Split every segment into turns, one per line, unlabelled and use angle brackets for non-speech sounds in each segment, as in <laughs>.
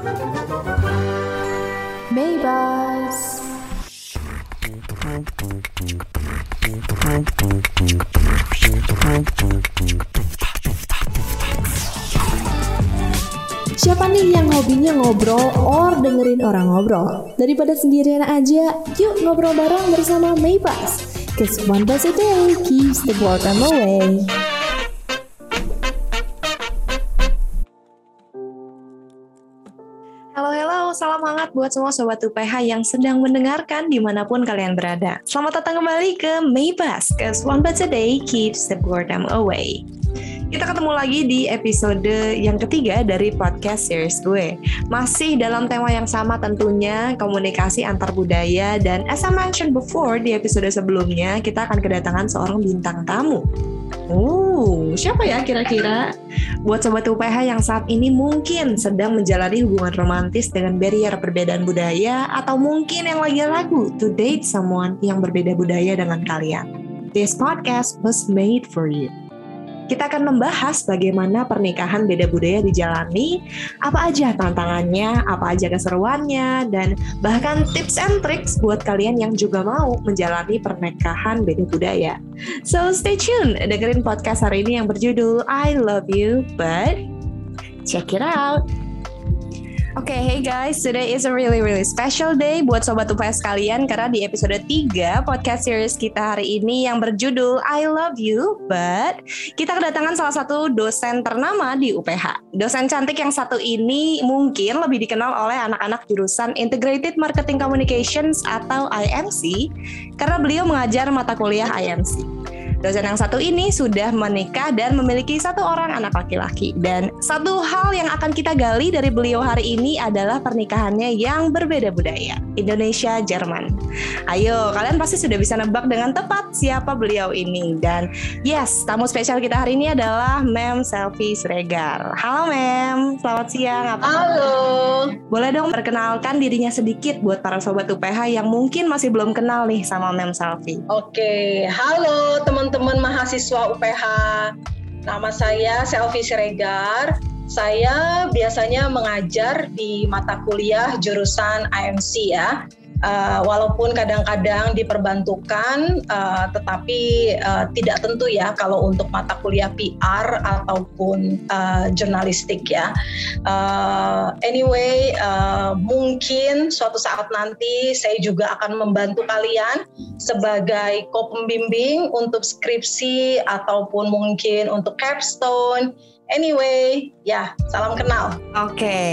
Siapa nih yang hobinya ngobrol or dengerin orang ngobrol? Daripada sendirian aja, yuk ngobrol bareng bersama Maybus. Cause one bus a day keeps the boredom away. Hangat buat semua Sobat UPH yang sedang mendengarkan di mana pun kalian berada. Selamat datang kembali ke Maybus, cause one bus a day keeps the boredom away. Kita ketemu lagi di episode yang ketiga dari podcast series gue. Masih dalam tema yang sama tentunya, komunikasi antar budaya dan as I mentioned before di episode sebelumnya, kita akan kedatangan seorang bintang tamu. Siapa ya kira-kira? Buat sobat UPH yang saat ini mungkin sedang menjalani hubungan romantis dengan barrier perbedaan budaya atau mungkin yang lagi lagu to date someone yang berbeda budaya dengan kalian. This podcast was made for you. Kita akan membahas bagaimana pernikahan beda budaya dijalani, apa aja tantangannya, apa aja keseruannya, dan bahkan tips and tricks buat kalian yang juga mau menjalani pernikahan beda budaya. So stay tune, dengerin podcast hari ini yang berjudul I Love You, but check it out. Oke, okay, hey guys, today is a really really special day buat sobat UPS kalian karena di episode 3 podcast series kita hari ini yang berjudul I Love You, but kita kedatangan salah satu dosen ternama di UPH. Dosen cantik yang satu ini mungkin lebih dikenal oleh anak-anak jurusan Integrated Marketing Communications atau IMC karena beliau mengajar mata kuliah IMC. Dosen yang satu ini sudah menikah dan memiliki satu orang anak laki-laki. Dan satu hal yang akan kita gali dari beliau hari ini adalah pernikahannya yang berbeda budaya, Indonesia Jerman. Ayo, kalian pasti sudah bisa nebak dengan tepat siapa beliau ini. Dan yes, tamu spesial kita hari ini adalah Mem Selfie Sregar. Halo Mem, selamat siang.
Apa Halo.
Boleh dong perkenalkan dirinya sedikit buat para sobat UPH yang mungkin masih belum kenal nih sama Mem Selfie.
Oke, halo teman teman-teman mahasiswa UPH. Nama saya Selvi Siregar. Saya biasanya mengajar di mata kuliah jurusan AMC ya uh, walaupun kadang-kadang diperbantukan, uh, tetapi uh, tidak tentu ya kalau untuk mata kuliah PR ataupun uh, jurnalistik ya. Uh, anyway, uh, mungkin suatu saat nanti saya juga akan membantu kalian sebagai co-pembimbing untuk skripsi ataupun mungkin untuk capstone Anyway, ya salam kenal.
Oke, okay.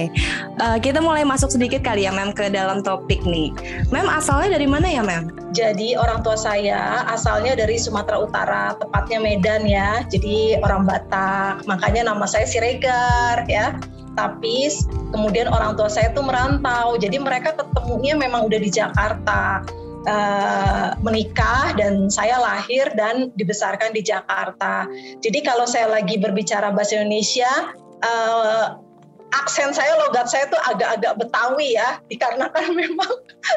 uh, kita mulai masuk sedikit kali ya, Mem, ke dalam topik nih. Mem asalnya dari mana ya, Mem?
Jadi orang tua saya asalnya dari Sumatera Utara, tepatnya Medan ya. Jadi orang Batak, makanya nama saya Siregar ya. Tapi kemudian orang tua saya tuh merantau, jadi mereka ketemunya memang udah di Jakarta uh, menikah dan saya lahir dan dibesarkan di Jakarta. Jadi kalau saya lagi berbicara bahasa Indonesia, uh, aksen saya logat saya tuh agak-agak Betawi ya dikarenakan <laughs> memang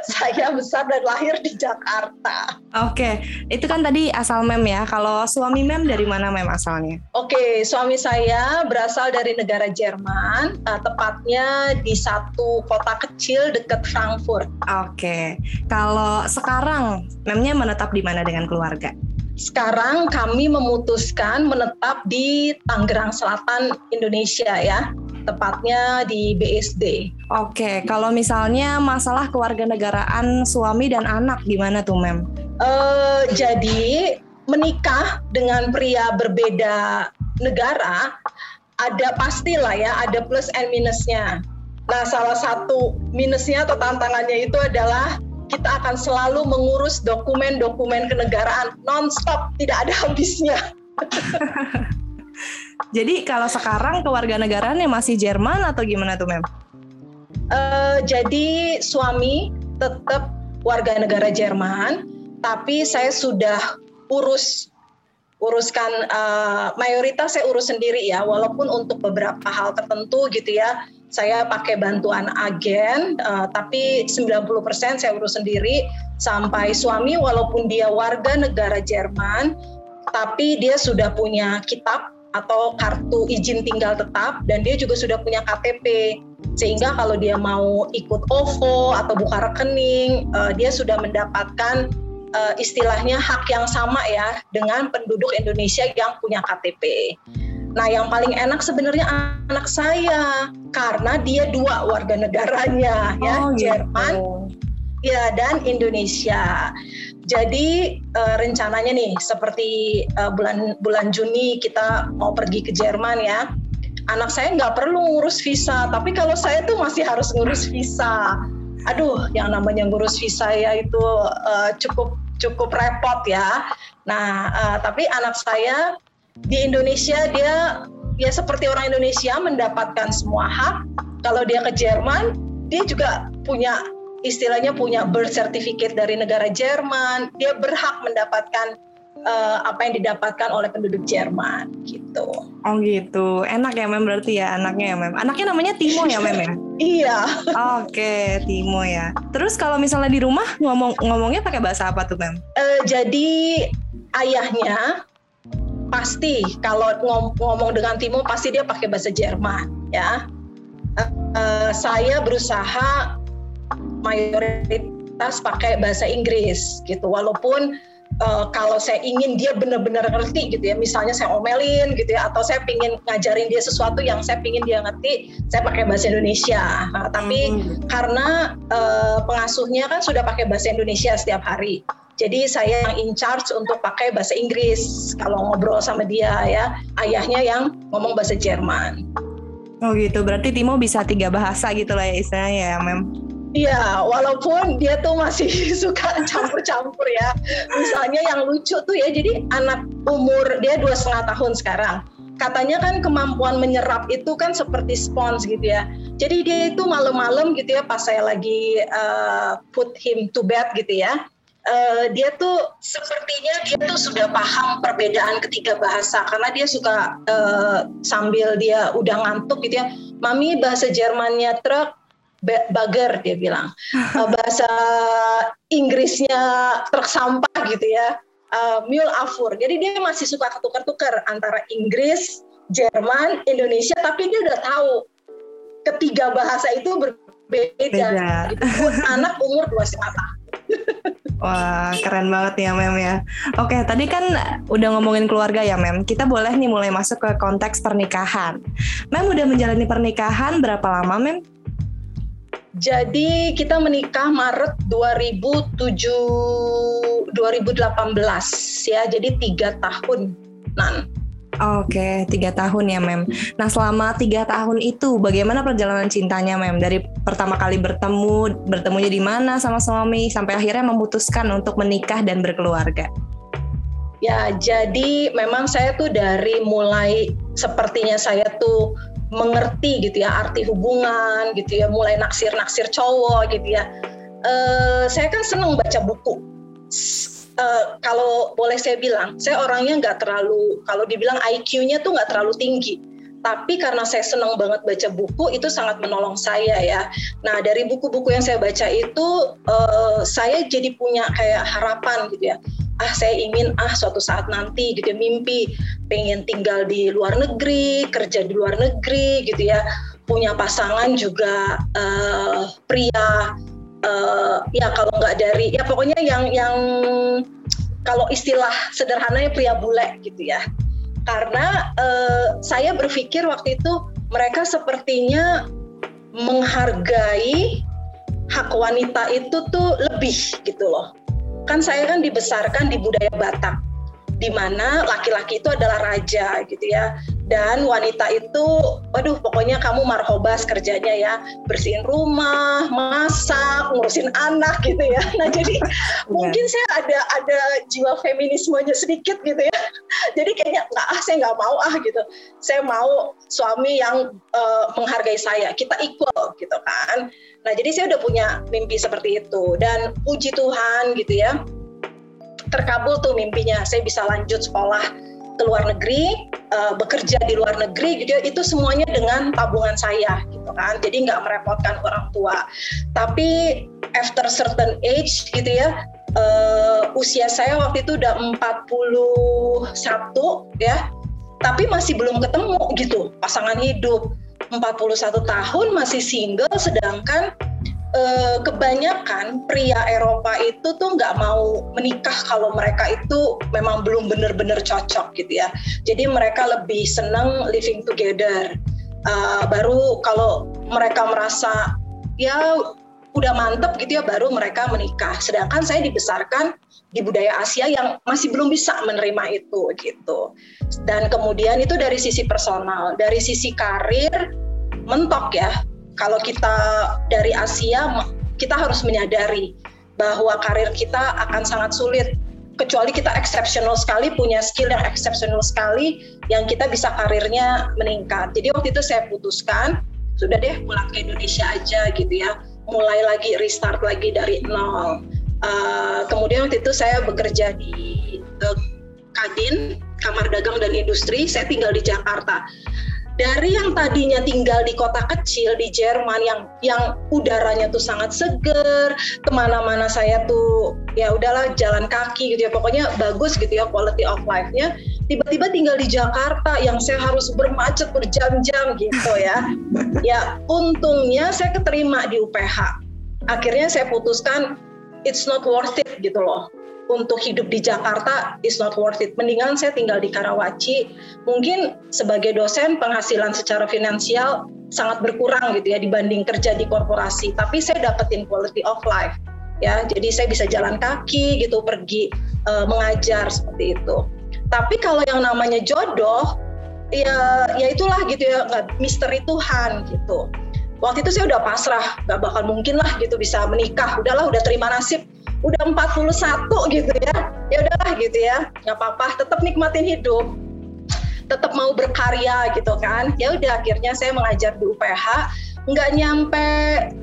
saya besar dan lahir di Jakarta.
Oke, itu kan tadi asal mem ya. Kalau suami mem dari mana mem asalnya?
Oke, suami saya berasal dari negara Jerman, uh, tepatnya di satu kota kecil dekat Frankfurt.
Oke, kalau sekarang memnya menetap di mana dengan keluarga?
Sekarang kami memutuskan menetap di Tangerang Selatan, Indonesia ya tepatnya di BSD.
Oke, kalau misalnya masalah keluarga negaraan suami dan anak gimana tuh, Mem?
Uh, jadi menikah dengan pria berbeda negara ada pastilah ya, ada plus and minusnya. Nah, salah satu minusnya atau tantangannya itu adalah kita akan selalu mengurus dokumen-dokumen kenegaraan non-stop, tidak ada habisnya. <laughs>
Jadi kalau sekarang kewarganegaranya masih Jerman atau gimana tuh, Mem?
Uh, jadi suami tetap warga negara Jerman, tapi saya sudah urus uruskan uh, mayoritas saya urus sendiri ya, walaupun untuk beberapa hal tertentu gitu ya, saya pakai bantuan agen, uh, tapi 90% saya urus sendiri sampai suami walaupun dia warga negara Jerman, tapi dia sudah punya kitab atau kartu izin tinggal tetap dan dia juga sudah punya KTP sehingga kalau dia mau ikut OVO atau buka rekening uh, dia sudah mendapatkan uh, istilahnya hak yang sama ya dengan penduduk Indonesia yang punya KTP. Nah, yang paling enak sebenarnya anak saya karena dia dua warga negaranya ya, oh, gitu. Jerman ya dan Indonesia. Jadi uh, rencananya nih seperti uh, bulan bulan Juni kita mau pergi ke Jerman ya. Anak saya nggak perlu ngurus visa, tapi kalau saya tuh masih harus ngurus visa. Aduh, yang namanya ngurus visa ya itu uh, cukup cukup repot ya. Nah, uh, tapi anak saya di Indonesia dia ya seperti orang Indonesia mendapatkan semua hak. Kalau dia ke Jerman, dia juga punya istilahnya punya birth certificate dari negara Jerman, dia berhak mendapatkan uh, apa yang didapatkan oleh penduduk Jerman gitu.
Oh gitu, enak ya mem berarti ya anaknya ya mem. Anaknya namanya Timo ya mem ya? <laughs>
iya.
Oke okay, Timo ya. Terus kalau misalnya di rumah ngomong ngomongnya pakai bahasa apa tuh mem?
Uh, jadi ayahnya pasti kalau ngom ngomong dengan Timo pasti dia pakai bahasa Jerman ya. Uh, uh, saya berusaha mayoritas pakai bahasa Inggris gitu. Walaupun uh, kalau saya ingin dia benar-benar ngerti gitu ya misalnya saya omelin gitu ya atau saya pingin ngajarin dia sesuatu yang saya pingin dia ngerti saya pakai bahasa Indonesia. Nah, tapi hmm. karena uh, pengasuhnya kan sudah pakai bahasa Indonesia setiap hari jadi saya yang in charge untuk pakai bahasa Inggris kalau ngobrol sama dia ya. Ayahnya yang ngomong bahasa Jerman.
Oh gitu, berarti Timo bisa tiga bahasa gitu lah ya istilahnya ya, Mem.
Iya, walaupun dia tuh masih <laughs> suka campur-campur ya. Misalnya yang lucu tuh ya, jadi anak umur dia dua setengah tahun sekarang. Katanya kan kemampuan menyerap itu kan seperti spons gitu ya. Jadi dia itu malam-malam gitu ya, pas saya lagi uh, put him to bed gitu ya. Uh, dia tuh sepertinya dia tuh sudah paham perbedaan ketiga bahasa karena dia suka uh, sambil dia udah ngantuk gitu ya. Mami bahasa Jermannya truk, bager dia bilang uh, bahasa Inggrisnya truk sampah gitu ya uh, mule afur jadi dia masih suka ketukar-tukar antara Inggris Jerman Indonesia tapi dia udah tahu ketiga bahasa itu berbeda gitu. <laughs> anak umur dua setengah
Wah, keren banget ya Mem ya. Oke, tadi kan udah ngomongin keluarga ya Mem. Kita boleh nih mulai masuk ke konteks pernikahan. Mem udah menjalani pernikahan berapa lama Mem?
Jadi kita menikah Maret 2007 2018 ya. Jadi tiga tahun nan.
Oke, tiga tahun ya, Mem. Nah, selama tiga tahun itu, bagaimana perjalanan cintanya, Mem? Dari pertama kali bertemu, bertemunya di mana sama suami, sampai akhirnya memutuskan untuk menikah dan berkeluarga?
Ya, jadi memang saya tuh dari mulai sepertinya saya tuh mengerti gitu ya arti hubungan gitu ya mulai naksir naksir cowok gitu ya. Uh, saya kan seneng baca buku. Uh, kalau boleh saya bilang saya orangnya nggak terlalu kalau dibilang IQ-nya tuh nggak terlalu tinggi. Tapi karena saya senang banget baca buku itu sangat menolong saya ya. Nah dari buku-buku yang saya baca itu uh, saya jadi punya kayak harapan gitu ya ah saya ingin ah suatu saat nanti gitu mimpi pengen tinggal di luar negeri kerja di luar negeri gitu ya. Punya pasangan juga uh, pria uh, ya kalau nggak dari ya pokoknya yang yang kalau istilah sederhananya pria bule gitu ya. Karena uh, saya berpikir waktu itu mereka sepertinya menghargai hak wanita itu tuh lebih gitu loh kan saya kan dibesarkan di budaya Batak di mana laki-laki itu adalah raja gitu ya. Dan wanita itu waduh pokoknya kamu marhobas kerjanya ya. Bersihin rumah masak ngurusin anak gitu ya. Nah jadi <laughs> yeah. mungkin saya ada ada jiwa feminismenya sedikit gitu ya. <laughs> Jadi kayaknya nggak ah saya nggak mau ah gitu. Saya mau suami yang uh, menghargai saya kita equal gitu kan. Nah, jadi saya udah punya mimpi seperti itu. Dan puji Tuhan gitu ya. Terkabul tuh mimpinya. Saya bisa lanjut sekolah ke luar negeri, uh, bekerja di luar negeri gitu ya. Itu semuanya dengan tabungan saya gitu kan. Jadi nggak merepotkan orang tua. Tapi after certain age gitu ya, uh, usia saya waktu itu udah 41 ya. Tapi masih belum ketemu gitu pasangan hidup 41 tahun masih single sedangkan eh, kebanyakan pria Eropa itu tuh nggak mau menikah kalau mereka itu memang belum benar-benar cocok gitu ya. Jadi mereka lebih senang living together. Uh, baru kalau mereka merasa ya udah mantep gitu ya baru mereka menikah. Sedangkan saya dibesarkan di budaya Asia yang masih belum bisa menerima itu gitu. Dan kemudian itu dari sisi personal, dari sisi karir mentok ya kalau kita dari Asia kita harus menyadari bahwa karir kita akan sangat sulit kecuali kita exceptional sekali punya skill yang exceptional sekali yang kita bisa karirnya meningkat. Jadi waktu itu saya putuskan sudah deh pulang ke Indonesia aja gitu ya, mulai lagi restart lagi dari nol. Uh, kemudian waktu itu saya bekerja di uh, Kadin, Kamar Dagang dan Industri. Saya tinggal di Jakarta dari yang tadinya tinggal di kota kecil di Jerman yang yang udaranya tuh sangat seger ke mana-mana saya tuh ya udahlah jalan kaki gitu ya. Pokoknya bagus gitu ya quality of life-nya. Tiba-tiba tinggal di Jakarta yang saya harus bermacet berjam-jam gitu ya. <laughs> Ya untungnya saya keterima di UPH akhirnya saya putuskan it's not worth it gitu loh untuk hidup di Jakarta is not worth it. Mendingan saya tinggal di Karawaci. Mungkin sebagai dosen penghasilan secara finansial sangat berkurang gitu ya dibanding kerja di korporasi. Tapi saya dapetin quality of life. Ya, jadi saya bisa jalan kaki gitu pergi uh, mengajar seperti itu. Tapi kalau yang namanya jodoh ya ya itulah gitu ya misteri Tuhan gitu. Waktu itu saya udah pasrah, gak bakal mungkin lah gitu bisa menikah. Udahlah, udah terima nasib. Udah 41 gitu ya. Ya udahlah gitu ya. Nggak apa-apa tetap nikmatin hidup. Tetap mau berkarya gitu kan. Ya udah akhirnya saya mengajar di UPH nggak nyampe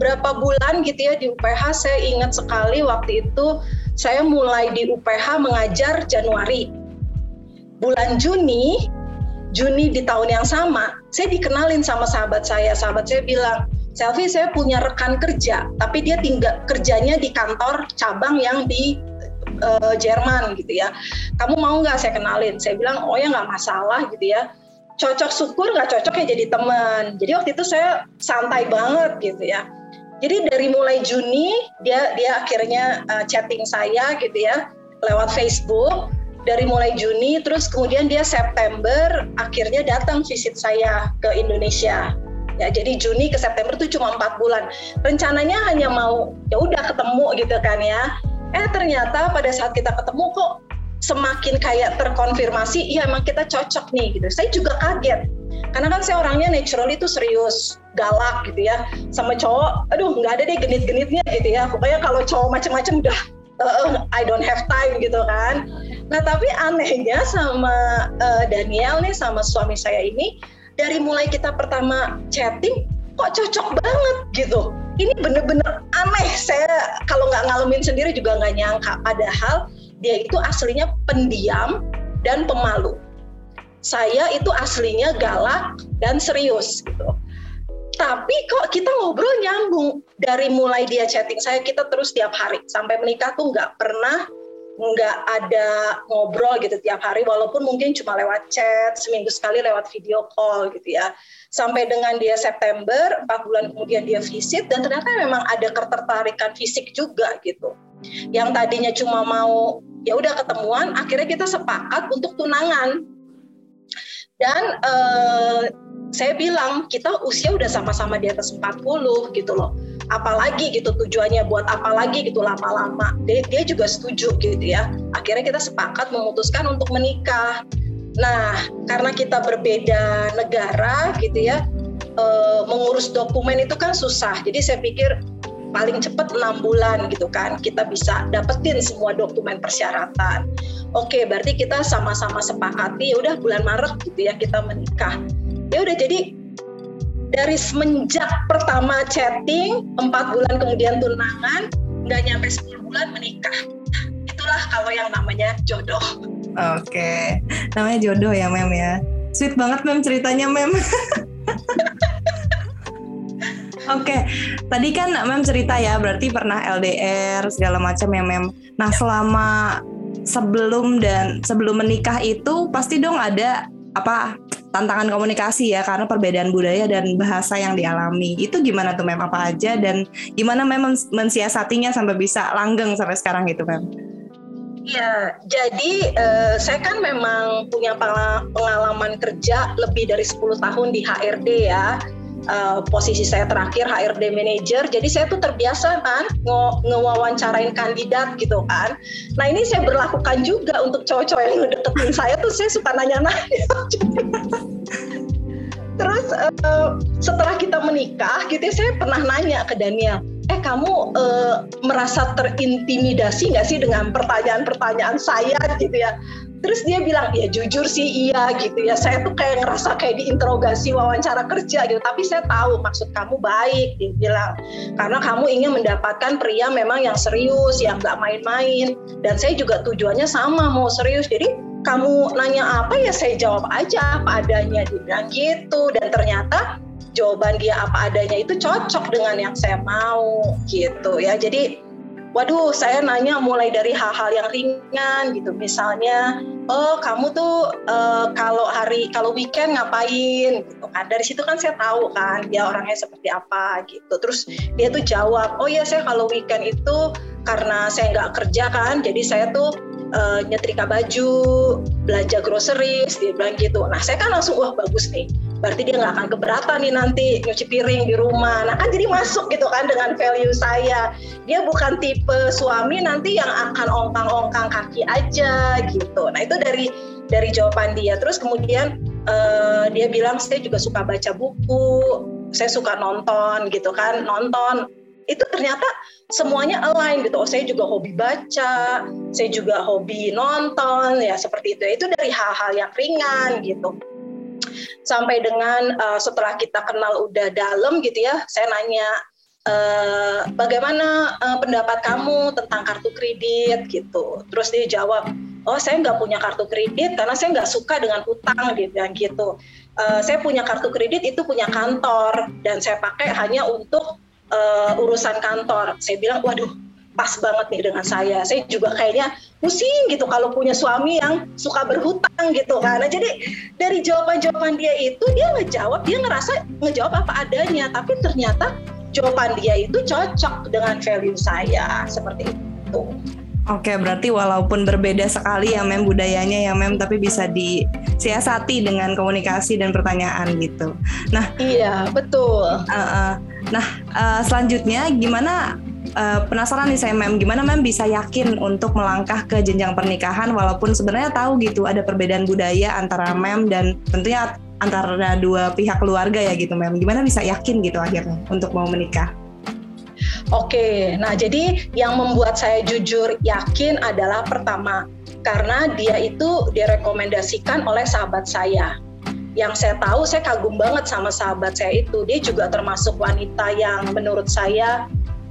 berapa bulan gitu ya di UPH saya ingat sekali waktu itu saya mulai di UPH mengajar Januari. Bulan Juni Juni di tahun yang sama saya dikenalin sama sahabat saya sahabat saya bilang Selfie saya punya rekan kerja, tapi dia tinggal kerjanya di kantor cabang yang di uh, Jerman gitu ya. Kamu mau nggak saya kenalin? Saya bilang oh ya nggak masalah gitu ya. Cocok syukur nggak cocok ya jadi teman. Jadi waktu itu saya santai banget gitu ya. Jadi dari mulai Juni dia dia akhirnya uh, chatting saya gitu ya lewat Facebook. Dari mulai Juni terus kemudian dia September akhirnya datang visit saya ke Indonesia. Ya jadi Juni ke September itu cuma empat bulan. Rencananya hanya mau ya udah ketemu gitu kan ya. Eh ternyata pada saat kita ketemu kok semakin kayak terkonfirmasi iya emang kita cocok nih gitu. Saya juga kaget. Karena kan saya orangnya natural itu serius galak gitu ya. Sama cowok aduh nggak ada deh genit-genitnya gitu ya. Pokoknya kalau cowok macam-macam udah uh, I don't have time gitu kan nah tapi anehnya sama uh, Daniel nih sama suami saya ini dari mulai kita pertama chatting kok cocok banget gitu. Ini bener-bener aneh. Saya kalau nggak ngalamin sendiri juga nggak nyangka. Padahal dia itu aslinya pendiam dan pemalu. Saya itu aslinya galak dan serius gitu. Tapi kok kita ngobrol nyambung? Dari mulai dia chatting saya kita terus tiap hari. Sampai menikah tuh nggak pernah nggak ada ngobrol gitu tiap hari walaupun mungkin cuma lewat chat seminggu sekali lewat video call gitu ya. Sampai dengan dia September empat bulan kemudian dia visit dan ternyata memang ada ketertarikan fisik juga gitu. Yang tadinya cuma mau ya udah ketemuan akhirnya kita sepakat untuk tunangan. Dan eh, saya bilang kita usia udah sama-sama di atas 40 gitu loh apalagi gitu tujuannya buat apa lagi gitu lama-lama. Dia, dia juga setuju gitu ya. Akhirnya kita sepakat memutuskan untuk menikah. Nah karena kita berbeda negara gitu ya e, mengurus dokumen itu kan susah. Jadi saya pikir paling cepat enam bulan gitu kan kita bisa dapetin semua dokumen persyaratan. Oke berarti kita sama-sama sepakati ya udah bulan Maret gitu ya kita menikah. Ya udah jadi dari semenjak pertama chatting empat bulan kemudian tunangan nggak nyampe 10 bulan menikah. Itulah kalau yang namanya jodoh.
Oke. Namanya jodoh ya mem ya. Sweet banget mem ceritanya mem. <laughs> Oke, okay. tadi kan Mem cerita ya, berarti pernah LDR segala macam ya Mem. Nah selama sebelum dan sebelum menikah itu pasti dong ada apa tantangan komunikasi ya karena perbedaan budaya dan bahasa yang dialami. Itu gimana tuh Mem apa aja dan gimana Mem mensiasatinya sampai bisa langgeng sampai sekarang gitu Mem?
Iya, jadi uh, saya kan memang punya pengalaman kerja lebih dari 10 tahun di HRD ya. Uh, posisi saya terakhir HRD manager, jadi saya tuh terbiasa kan nge ngewawancarain kandidat gitu kan. Nah ini saya berlakukan juga untuk cowok-cowok yang ngedeketin saya tuh saya suka nanya-nanya. <laughs> Terus uh, setelah kita menikah gitu ya, saya pernah nanya ke Daniel, eh kamu uh, merasa terintimidasi nggak sih dengan pertanyaan-pertanyaan saya gitu ya terus dia bilang ya jujur sih iya gitu ya. Saya tuh kayak ngerasa kayak diinterogasi wawancara kerja gitu. Tapi saya tahu maksud kamu baik dia bilang. Karena kamu ingin mendapatkan pria memang yang serius yang nggak main-main. Dan saya juga tujuannya sama mau serius. Jadi kamu nanya apa ya saya jawab aja apa adanya. Dia bilang gitu. Dan ternyata jawaban dia apa adanya itu cocok dengan yang saya mau gitu ya. Jadi waduh saya nanya mulai dari hal-hal yang ringan gitu. Misalnya oh kamu tuh uh, kalau hari kalau weekend ngapain? Gitu kan. Dari situ kan saya tahu kan dia orangnya seperti apa gitu. Terus dia tuh jawab oh ya saya kalau weekend itu karena saya nggak kerja kan jadi saya tuh uh, nyetrika baju belanja groceries dia bilang gitu. Nah saya kan langsung wah bagus nih berarti dia nggak akan keberatan nih nanti nyuci piring di rumah. Nah kan jadi masuk gitu kan dengan value saya. Dia bukan tipe suami nanti yang akan ongkang-ongkang kaki aja gitu. Nah itu dari dari jawaban dia. Terus kemudian uh, dia bilang saya juga suka baca buku, saya suka nonton gitu kan, nonton itu ternyata semuanya align gitu. Oh, saya juga hobi baca, saya juga hobi nonton ya seperti itu. Itu dari hal-hal yang ringan gitu sampai dengan uh, setelah kita kenal udah dalam gitu ya saya nanya uh, bagaimana uh, pendapat kamu tentang kartu kredit gitu. Terus dia jawab oh saya nggak punya kartu kredit karena saya nggak suka dengan utang dia bilang gitu. Uh, saya punya kartu kredit itu punya kantor dan saya pakai hanya untuk uh, urusan kantor. Saya bilang waduh pas banget nih dengan saya. Saya juga kayaknya pusing gitu kalau punya suami yang suka berhutang gitu kan. Nah, jadi dari jawaban-jawaban dia itu dia ngejawab, dia ngerasa ngejawab apa adanya, tapi ternyata jawaban dia itu cocok dengan value saya seperti itu.
Oke, berarti walaupun berbeda sekali ya mem budayanya ya mem, tapi bisa disiasati dengan komunikasi dan pertanyaan gitu.
Nah, iya betul. Uh,
uh, nah, uh, selanjutnya gimana uh, penasaran nih saya Mem, gimana Mem bisa yakin untuk melangkah ke jenjang pernikahan walaupun sebenarnya tahu gitu ada perbedaan budaya antara Mem dan tentunya antara dua pihak keluarga ya gitu Mem. Gimana bisa yakin gitu akhirnya untuk mau menikah?
Oke, nah jadi yang membuat saya jujur yakin adalah pertama karena dia itu direkomendasikan oleh sahabat saya. Yang saya tahu, saya kagum banget sama sahabat saya itu. Dia juga termasuk wanita yang menurut saya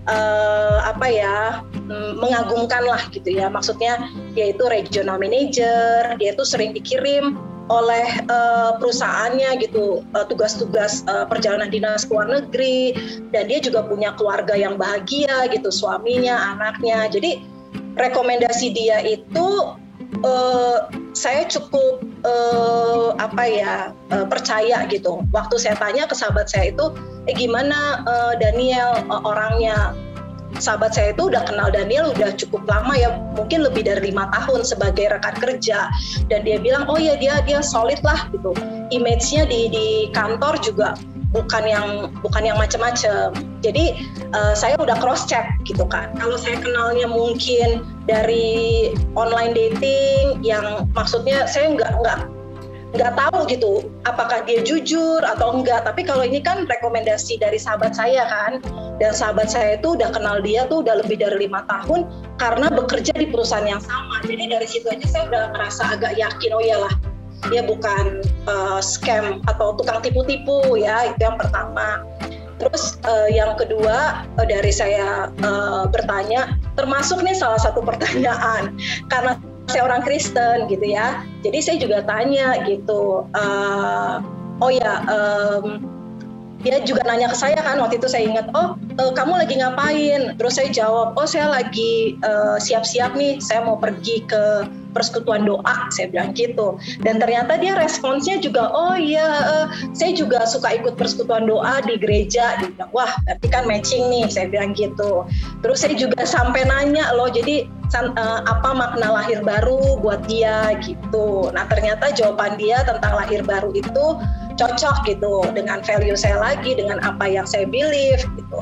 uh, apa ya mm, mengagumkan lah gitu ya. Maksudnya dia itu regional manager dia itu sering dikirim oleh uh, perusahaannya gitu uh, tugas-tugas uh, perjalanan dinas luar negeri. Dan dia juga punya keluarga yang bahagia gitu suaminya anaknya. Jadi rekomendasi dia itu uh, saya cukup uh, apa ya uh, percaya gitu. Waktu saya tanya ke sahabat saya itu eh gimana uh, Daniel? Uh, orangnya? Sahabat saya itu udah kenal Daniel udah cukup lama ya mungkin lebih dari lima tahun sebagai rekan kerja. Dan dia bilang oh ya dia dia solid lah gitu. Image-nya di di kantor juga bukan yang bukan yang macam-macam jadi uh, saya udah cross check gitu kan. Kalau saya kenalnya mungkin dari online dating yang maksudnya saya nggak nggak nggak tahu gitu apakah dia jujur atau enggak. Tapi kalau ini kan rekomendasi dari sahabat saya kan. Dan sahabat saya itu udah kenal dia tuh udah lebih dari lima tahun karena bekerja di perusahaan yang sama. Jadi dari situ aja saya udah merasa agak yakin oh iyalah dia bukan uh, scam atau tukang tipu-tipu ya itu yang pertama Terus uh, yang kedua uh, dari saya uh, bertanya, termasuk nih salah satu pertanyaan <laughs> karena saya orang Kristen gitu ya. Jadi saya juga tanya gitu. Uh, oh ya, um, dia juga nanya ke saya kan waktu itu saya ingat, oh uh, kamu lagi ngapain? Terus saya jawab, oh saya lagi siap siap-siap nih, saya mau pergi ke persekutuan doa saya bilang gitu. Dan ternyata dia responsnya juga oh iya uh, saya juga suka ikut persekutuan doa di gereja. Dia bilang wah berarti kan matching nih saya bilang gitu. Terus saya juga sampai nanya loh jadi uh, apa makna lahir baru buat dia? Gitu. Nah ternyata jawaban dia tentang lahir baru itu cocok gitu dengan value saya lagi dengan apa yang saya believe gitu.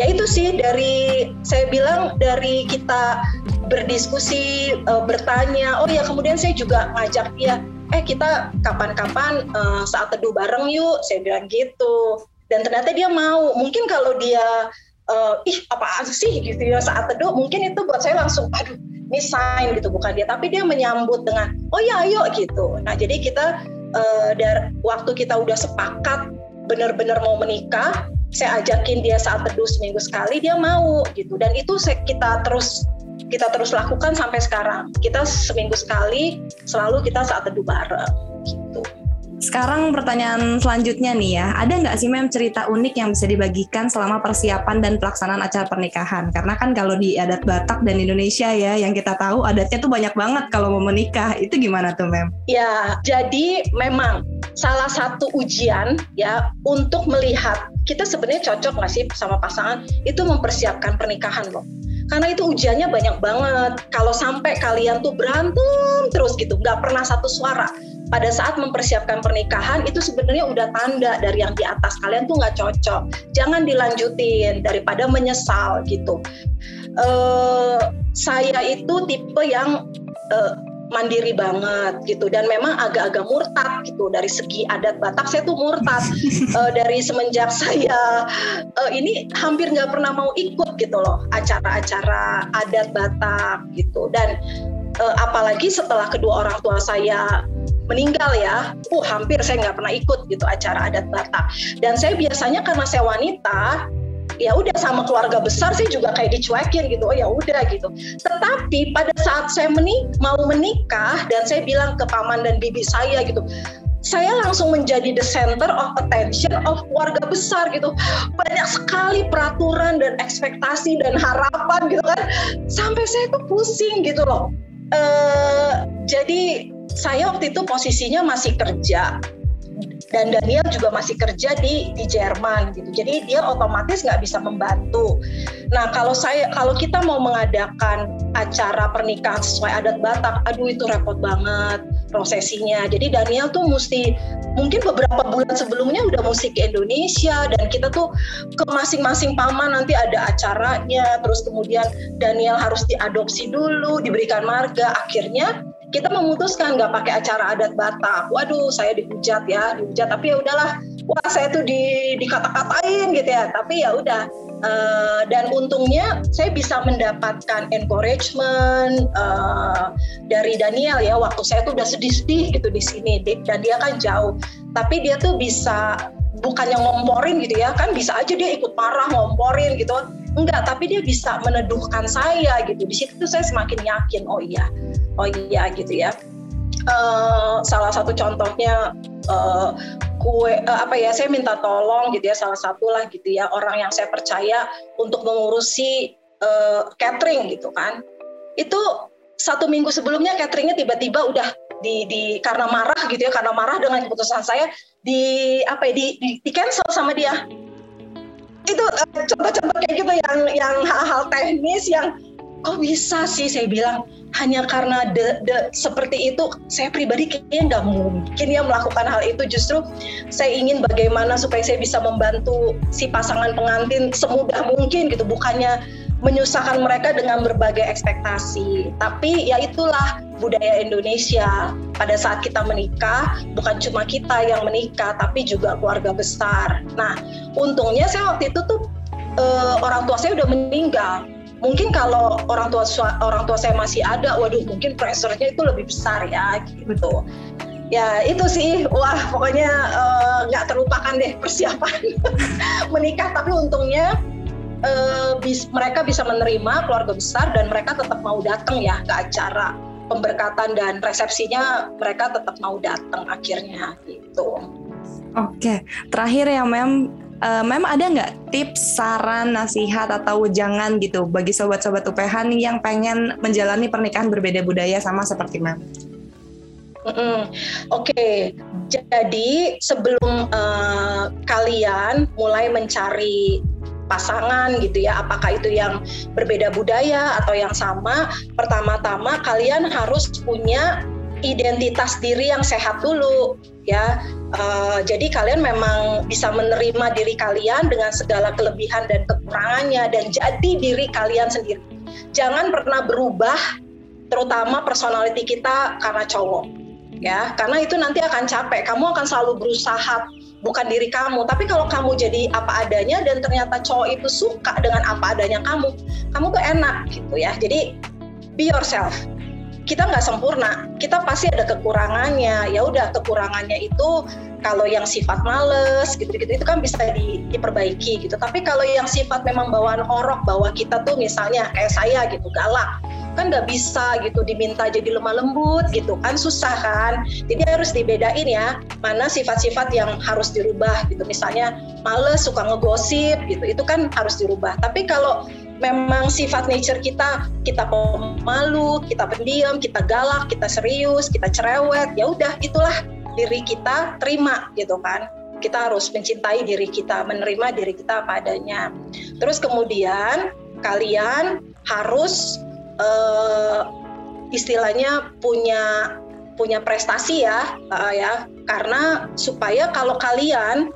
Ya itu sih dari saya bilang dari kita berdiskusi uh, bertanya oh ya kemudian saya juga ngajak dia eh kita kapan-kapan uh, saat teduh bareng yuk saya bilang gitu. Dan ternyata dia mau. Mungkin kalau dia uh, ih apa sih? Gitu ya saat teduh mungkin itu buat saya langsung aduh ini sign gitu bukan dia. Tapi dia menyambut dengan oh ya ayo gitu. Nah jadi kita uh, dari waktu kita udah sepakat benar-benar mau menikah saya ajakin dia saat teduh seminggu sekali dia mau gitu. Dan itu kita terus kita terus lakukan sampai sekarang kita seminggu sekali selalu kita saat teduh bareng gitu
sekarang pertanyaan selanjutnya nih ya, ada nggak sih mem cerita unik yang bisa dibagikan selama persiapan dan pelaksanaan acara pernikahan? Karena kan kalau di adat Batak dan Indonesia ya, yang kita tahu adatnya tuh banyak banget kalau mau menikah. Itu gimana tuh mem?
Ya, jadi memang salah satu ujian ya untuk melihat kita sebenarnya cocok nggak sih sama pasangan itu mempersiapkan pernikahan loh karena itu ujiannya banyak banget kalau sampai kalian tuh berantem terus gitu nggak pernah satu suara pada saat mempersiapkan pernikahan itu sebenarnya udah tanda dari yang di atas kalian tuh nggak cocok. Jangan dilanjutin daripada menyesal gitu. Uh, saya itu tipe yang uh, mandiri banget gitu. Dan memang agak-agak murtad gitu dari segi adat Batak. Saya tuh murtad uh, <laughs> dari semenjak saya uh, ini hampir nggak pernah mau ikut gitu loh acara-acara adat Batak gitu. Dan uh, apalagi setelah kedua orang tua saya meninggal ya, uh hampir saya nggak pernah ikut gitu acara adat Batak. Dan saya biasanya karena saya wanita, ya udah sama keluarga besar saya juga kayak dicuekin gitu. Oh ya udah gitu. Tetapi pada saat saya menik mau menikah dan saya bilang ke paman dan bibi saya gitu saya langsung menjadi the center of attention of keluarga besar gitu. Banyak sekali peraturan dan ekspektasi dan harapan gitu kan. Sampai saya tuh pusing gitu loh. Uh, jadi saya waktu itu posisinya masih kerja dan Daniel juga masih kerja di di Jerman gitu. Jadi dia otomatis nggak bisa membantu. Nah kalau saya kalau kita mau mengadakan acara pernikahan sesuai adat Batak, aduh itu repot banget prosesinya. Jadi Daniel tuh mesti mungkin beberapa bulan sebelumnya udah mesti ke Indonesia dan kita tuh ke masing-masing paman nanti ada acaranya. Terus kemudian Daniel harus diadopsi dulu, diberikan marga. Akhirnya kita memutuskan nggak pakai acara adat Batak. Waduh, saya dihujat ya, dihujat. Tapi ya udahlah, wah saya tuh di dikata-katain gitu ya. Tapi ya udah. Uh, dan untungnya saya bisa mendapatkan encouragement uh, dari Daniel ya waktu saya tuh udah sedih-sedih gitu di sini dan dia kan jauh tapi dia tuh bisa bukan yang ngomporin gitu ya kan bisa aja dia ikut marah ngomporin gitu enggak tapi dia bisa meneduhkan saya gitu. Di situ saya semakin yakin oh iya oh iya gitu ya. Uh, salah satu contohnya uh, kue uh, apa ya saya minta tolong gitu ya salah satu lah gitu ya orang yang saya percaya untuk mengurusi uh, catering gitu kan. Itu satu minggu sebelumnya cateringnya tiba-tiba udah di, di karena marah gitu ya karena marah dengan keputusan saya di apa ya di, di, di cancel sama dia itu eh, contoh-contoh kayak gitu yang yang hal-hal teknis yang kok bisa sih saya bilang hanya karena de, de, seperti itu saya pribadi kayaknya nggak mungkin ya melakukan hal itu. Justru saya ingin bagaimana supaya saya bisa membantu si pasangan pengantin semudah mungkin gitu. Bukannya menyusahkan mereka dengan berbagai ekspektasi. Tapi ya itulah budaya Indonesia. Pada saat kita menikah, bukan cuma kita yang menikah, tapi juga keluarga besar. Nah, untungnya saya waktu itu tuh uh, orang tua saya udah meninggal. Mungkin kalau orang tua orang tua saya masih ada, waduh mungkin pressure-nya itu lebih besar ya gitu. Ya itu sih, wah pokoknya eh, nggak uh, terlupakan deh persiapan <laughs> menikah. Tapi untungnya uh, bis, mereka bisa menerima keluarga besar dan mereka tetap mau datang ya ke acara pemberkatan dan resepsinya mereka tetap mau datang akhirnya gitu.
Oke, terakhir ya Mem uh, memang ada nggak tips, saran, nasihat atau jangan gitu bagi sobat-sobat UPH nih yang pengen menjalani pernikahan berbeda budaya sama seperti Mem?
Mm -hmm. Oke, okay. jadi sebelum uh, kalian mulai mencari pasangan gitu ya, apakah itu yang berbeda budaya atau yang sama, pertama-tama kalian harus punya identitas diri yang sehat dulu ya. Uh, jadi kalian memang bisa menerima diri kalian dengan segala kelebihan dan kekurangannya dan jadi diri kalian sendiri. Jangan pernah berubah terutama personality kita karena cowok ya karena itu nanti akan capek kamu akan selalu berusaha bukan diri kamu tapi kalau kamu jadi apa adanya dan ternyata cowok itu suka dengan apa adanya kamu kamu tuh enak gitu ya. Jadi be yourself. Kita nggak sempurna kita pasti ada kekurangannya. Ya udah kekurangannya itu kalau yang sifat males gitu-gitu itu kan bisa di, diperbaiki gitu. Tapi kalau yang sifat memang bawaan orok bahwa kita tuh misalnya kayak saya gitu galak kan nggak bisa gitu diminta jadi lemah lembut gitu kan susah kan? Jadi harus dibedain ya mana sifat-sifat yang harus dirubah gitu. Misalnya males suka ngegosip gitu itu kan harus dirubah. Tapi kalau memang sifat nature kita kita pemalu kita pendiam kita galak kita serius kita cerewet ya udah itulah diri kita terima gitu kan. Kita harus mencintai diri kita, menerima diri kita apa adanya. Terus kemudian kalian harus uh, istilahnya punya punya prestasi ya uh, ya. Karena supaya kalau kalian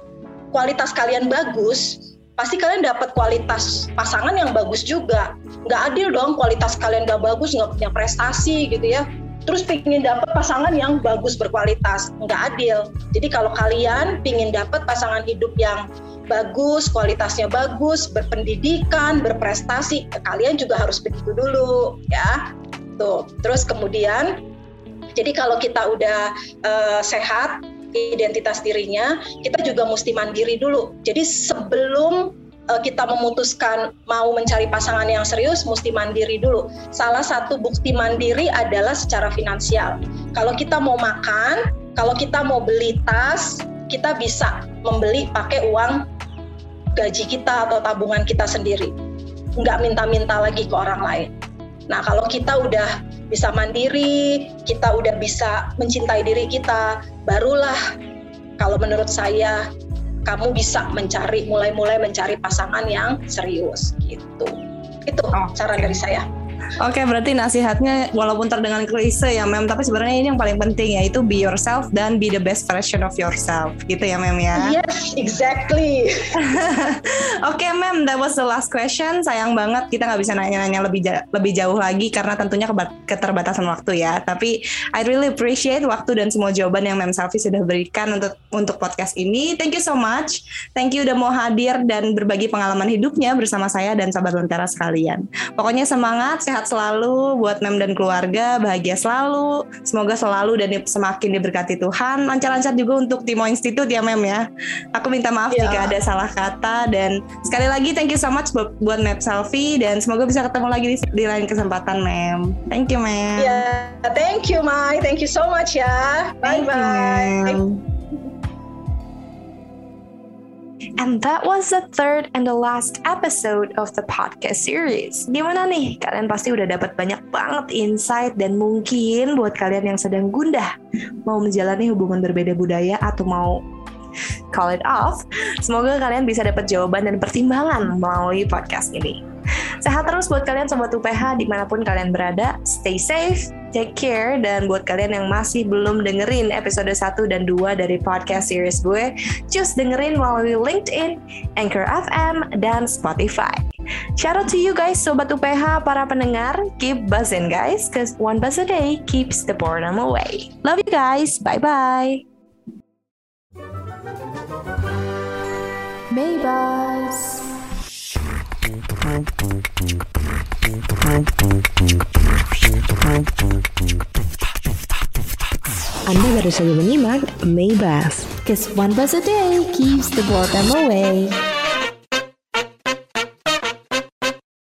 kualitas kalian bagus pasti kalian dapat kualitas pasangan yang bagus juga. Nggak adil dong kualitas kalian nggak bagus nggak punya prestasi gitu ya. Terus pingin dapat pasangan yang bagus berkualitas nggak adil. Jadi kalau kalian pingin dapat pasangan hidup yang bagus, kualitasnya bagus, berpendidikan, berprestasi, kalian juga harus begitu dulu ya. Tuh. Terus kemudian jadi kalau kita udah uh, sehat identitas dirinya, kita juga mesti mandiri dulu. Jadi sebelum uh, kita memutuskan mau mencari pasangan yang serius, mesti mandiri dulu. Salah satu bukti mandiri adalah secara finansial. Kalau kita mau makan, kalau kita mau beli tas, kita bisa membeli pakai uang gaji kita atau tabungan kita sendiri. Nggak minta-minta lagi ke orang lain. Nah, kalau kita udah bisa mandiri, kita udah bisa mencintai diri kita, barulah kalau menurut saya kamu bisa mencari mulai-mulai mencari pasangan yang serius gitu. Itu oh, saran dari saya.
Oke, okay, berarti nasihatnya walaupun terdengar klise ya, Mem, tapi sebenarnya ini yang paling penting yaitu be yourself dan be the best version of yourself, gitu ya, Mem
ya? Yes, exactly. <laughs>
Oke, okay, Mem, that was the last question. Sayang banget kita nggak bisa nanya-nanya lebih ja lebih jauh lagi karena tentunya keterbatasan waktu ya. Tapi I really appreciate waktu dan semua jawaban yang Mem Selfie sudah berikan untuk untuk podcast ini. Thank you so much. Thank you udah mau hadir dan berbagi pengalaman hidupnya bersama saya dan sahabat Lentera sekalian. Pokoknya semangat, sehat selalu buat Mem dan keluarga, bahagia selalu. Semoga selalu dan semakin diberkati Tuhan. Lancar-lancar juga untuk Timo Institute ya Mem ya. Aku minta maaf yeah. jika ada salah kata dan sekali lagi thank you so much buat, buat Map Selfie dan semoga bisa ketemu lagi di, di lain kesempatan Mem. Thank you Mem.
Ya, yeah, thank you Mai. Thank you so much ya. Bye bye.
And that was the third and the last episode of the podcast series. Gimana nih? Kalian pasti udah dapat banyak banget insight dan mungkin buat kalian yang sedang gundah mau menjalani hubungan berbeda budaya atau mau call it off, semoga kalian bisa dapat jawaban dan pertimbangan melalui podcast ini. Sehat terus buat kalian sobat UPH di mana pun kalian berada. Stay safe, take care, dan buat kalian yang masih belum dengerin episode 1 dan 2 dari podcast series gue, just dengerin melalui LinkedIn, Anchor FM, dan Spotify. Shout out to you guys Sobat UPH, para pendengar. Keep buzzing guys, cause one buzz a day keeps the boredom away. Love you guys, bye-bye. Maybuzz. Anda baru saja menyimak Maybuzz. Cause one buzz a day keeps the boredom away.